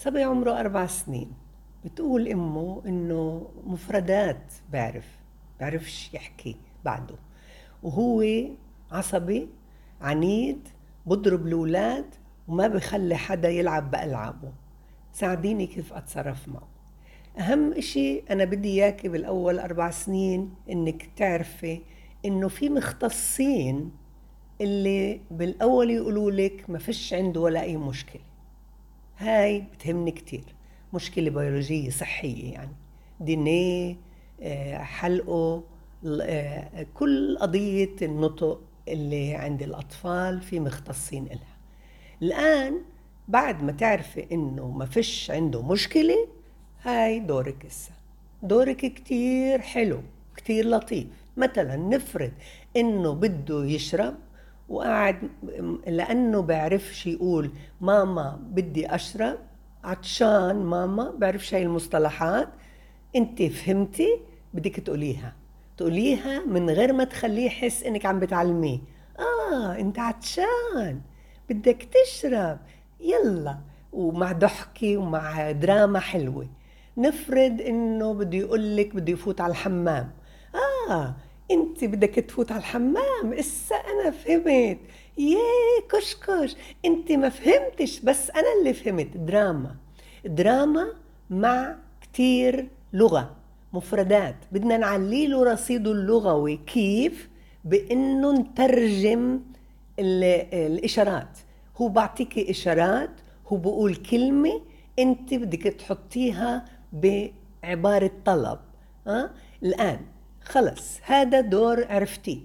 صبي عمره أربع سنين. بتقول أمه إنه مفردات بعرف بعرفش يحكي بعده. وهو عصبي عنيد بضرب الأولاد وما بخلي حدا يلعب بألعابه. ساعديني كيف أتصرف معه. أهم إشي أنا بدي إياكي بالأول أربع سنين إنك تعرفي إنه في مختصين اللي بالأول يقولوا لك ما فيش عنده ولا أي مشكلة. هاي بتهمني كتير. مشكلة بيولوجية صحية يعني. دي آه، حلقه آه، كل قضية النطق اللي عند الأطفال في مختصين إلها. الآن بعد ما تعرفي إنه ما فيش عنده مشكلة هاي دورك هسه. دورك كتير حلو كتير لطيف. مثلا نفرض إنه بده يشرب وقاعد لأنه بعرفش يقول ماما بدي أشرب عطشان ماما بعرفش هاي المصطلحات. انت فهمتي؟ بدك تقوليها. تقوليها من غير ما تخليه يحس إنك عم بتعلميه. آه انت عطشان. بدك تشرب. يلا. ومع ضحكة ومع دراما حلوة. نفرض إنه بده يقول لك بده يفوت على الحمام. آه انت بدك تفوت على الحمام إسا أنا فهمت. ياه كشكش انت ما فهمتش بس أنا اللي فهمت. دراما. دراما مع كتير لغة مفردات. بدنا نعلي له رصيده اللغوي. كيف؟ بإنه نترجم الإشارات. هو بعطيكي إشارات هو بقول كلمة انت بدك تحطيها بعبارة طلب ها أه؟ الآن خلص هذا دور عرفتيه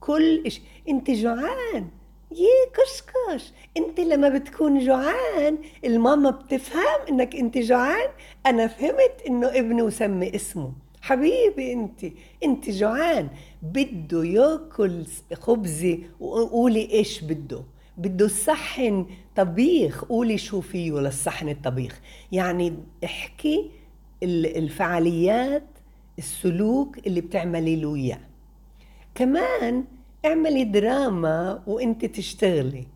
كل إش... أنت جوعان؟ يي كشكش أنت لما بتكون جوعان الماما بتفهم إنك أنت جوعان. أنا فهمت إنه ابني وسمي اسمه. حبيبي أنت أنت جوعان. بده ياكل خبزة. وقولي إيش بده؟ بده صحن طبيخ. قولي شو فيه للصحن الطبيخ. يعني احكي الفعاليات السلوك اللي بتعملي له إياه. كمان اعملي دراما وانت تشتغلي.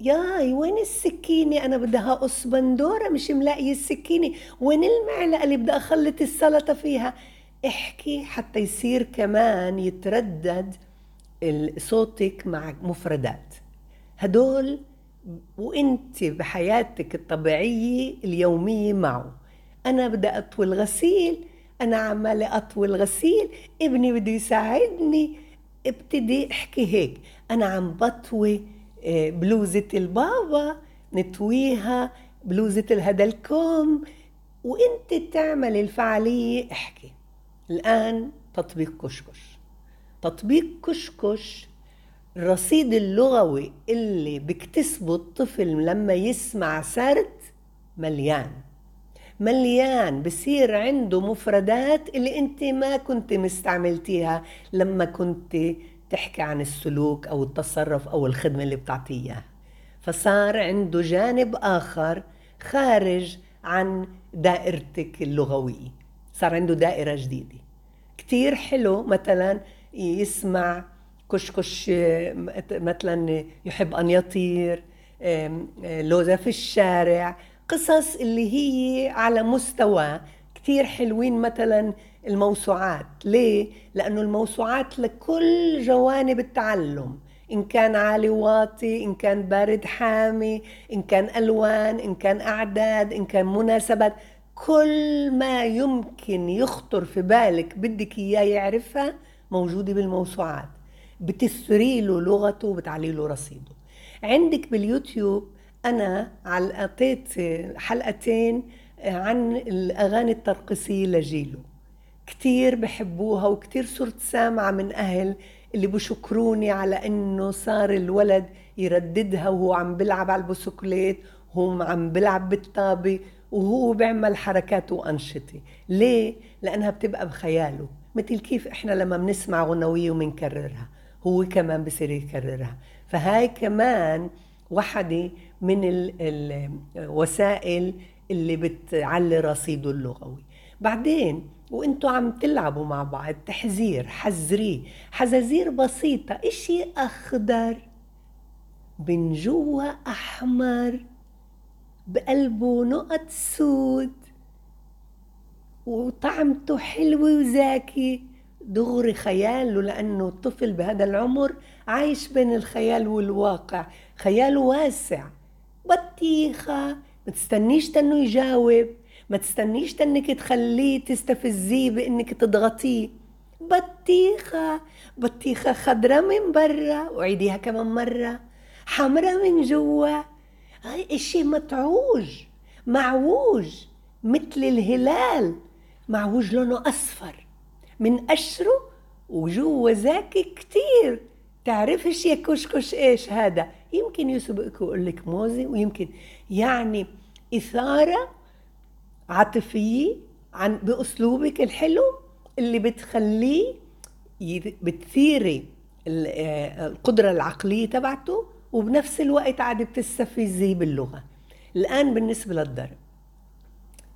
ياي وين السكينة؟ أنا بدها أقص بندورة مش ملاقية السكينة. وين المعلقة اللي بدي أخلط السلطة فيها؟ احكي حتى يصير كمان يتردد صوتك مع مفردات. هدول وانت بحياتك الطبيعية اليومية معه. أنا بدي أطوي الغسيل أنا عمالة أطوي الغسيل ابني بده يساعدني ابتدي أحكي هيك. أنا عم بطوي آه، بلوزة البابا نتويها بلوزة الهدى الكم وإنت تعمل الفعالية احكي. الآن تطبيق كشكش. تطبيق كشكش الرصيد اللغوي اللي بيكتسبه الطفل لما يسمع سرد مليان. مليان بصير عنده مفردات اللي انت ما كنت مستعملتيها لما كنت تحكي عن السلوك أو التصرف أو الخدمة اللي بتعطيها. فصار عنده جانب آخر خارج عن دائرتك اللغوية. صار عنده دائرة جديدة. كتير حلو مثلا يسمع كشكش مثلا يحب ان يطير لوزة في الشارع قصص اللي هي على مستوى كتير حلوين مثلا الموسوعات. ليه؟ لأنه الموسوعات لكل جوانب التعلم. إن كان عالي واطي إن كان بارد حامي إن كان ألوان إن كان أعداد إن كان مناسبات. كل ما يمكن يخطر في بالك بدك إياه يعرفها موجودة بالموسوعات. بتثري له لغته وبتعلي له رصيده. عندك باليوتيوب أنا علقت حلقتين عن الأغاني الترقصية لجيله كتير بحبوها وكتير صرت سامعة من أهل اللي بشكروني على إنه صار الولد يرددها وهو عم بلعب على البسكليت وهو عم بلعب بالطابة وهو بيعمل حركات وأنشطة. ليه؟ لأنها بتبقى بخياله. مثل كيف إحنا لما بنسمع غنوية وبنكررها هو كمان بصير يكررها. فهاي كمان وحدة من الوسائل اللي بتعلي رصيده اللغوي. بعدين وانتوا عم تلعبوا مع بعض تحذير حذريه حزازير بسيطة إشي أخضر. من جوا أحمر بقلبه نقط سود. وطعمته حلوة وزاكي. دغري خياله لأنه الطفل بهذا العمر عايش بين الخيال والواقع. خياله واسع. بطيخة. ما تستنيش تنه يجاوب. ما تستنيش تنك تخليه تستفزيه بإنك تضغطيه. بطيخة. بطيخة خضرة من برا. وعيديها كمان مرة. حمرة من جوا. هاي إشي متعوج. معوج. مثل الهلال. معوج لونه أصفر. من قشره وجوا زاكي كتير. تعرفش يا كشكش إيش هذا؟ يمكن يسبقك ويقول لك موزي ويمكن يعني إثارة عاطفية عن بأسلوبك الحلو اللي بتخليه بتثيري آه، القدرة العقلية تبعته وبنفس الوقت عاد بتستفزيه باللغة. الآن بالنسبة للضرب.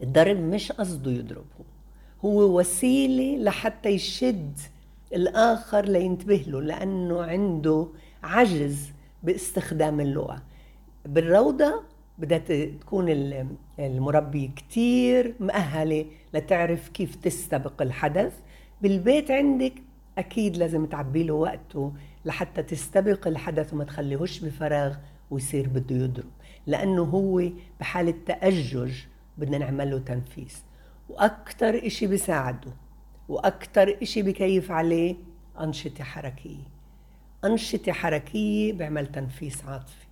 الضرب مش قصده يضربه. هو وسيلة لحتى يشد الآخر لينتبه له لأنه عنده عجز باستخدام اللغة. بالروضة بدها تكون المربية كتير مؤهلة لتعرف كيف تستبق الحدث. بالبيت عندك أكيد لازم تعبي له وقته لحتى تستبق الحدث وما تخليهوش بفراغ ويصير بده يضرب لأنه هو بحالة تأجج بدنا نعمل له تنفيس وأكتر إشي بيساعده وأكتر إشي بكيف عليه أنشطة حركية. أنشطة حركية بيعمل تنفيس عاطفي.